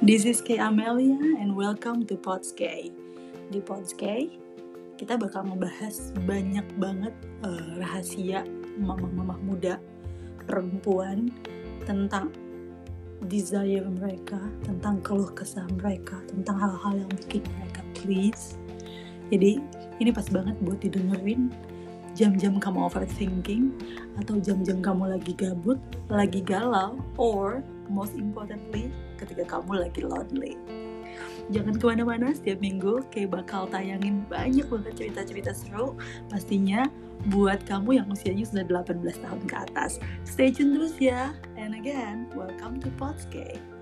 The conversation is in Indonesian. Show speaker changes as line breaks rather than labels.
This is Kay Amelia and welcome to Podskay. Di Podskay, kita bakal ngebahas banyak banget uh, rahasia mama-mama muda, perempuan, tentang desire mereka, tentang keluh kesah mereka, tentang hal-hal yang bikin mereka please. Jadi ini pas banget buat didengerin jam-jam kamu overthinking atau jam-jam kamu lagi gabut, lagi galau, or most importantly ketika kamu lagi lonely. Jangan ke mana-mana, setiap minggu kayak bakal tayangin banyak banget cerita-cerita seru pastinya buat kamu yang usianya sudah 18 tahun ke atas. Stay tune terus ya. And again, welcome to you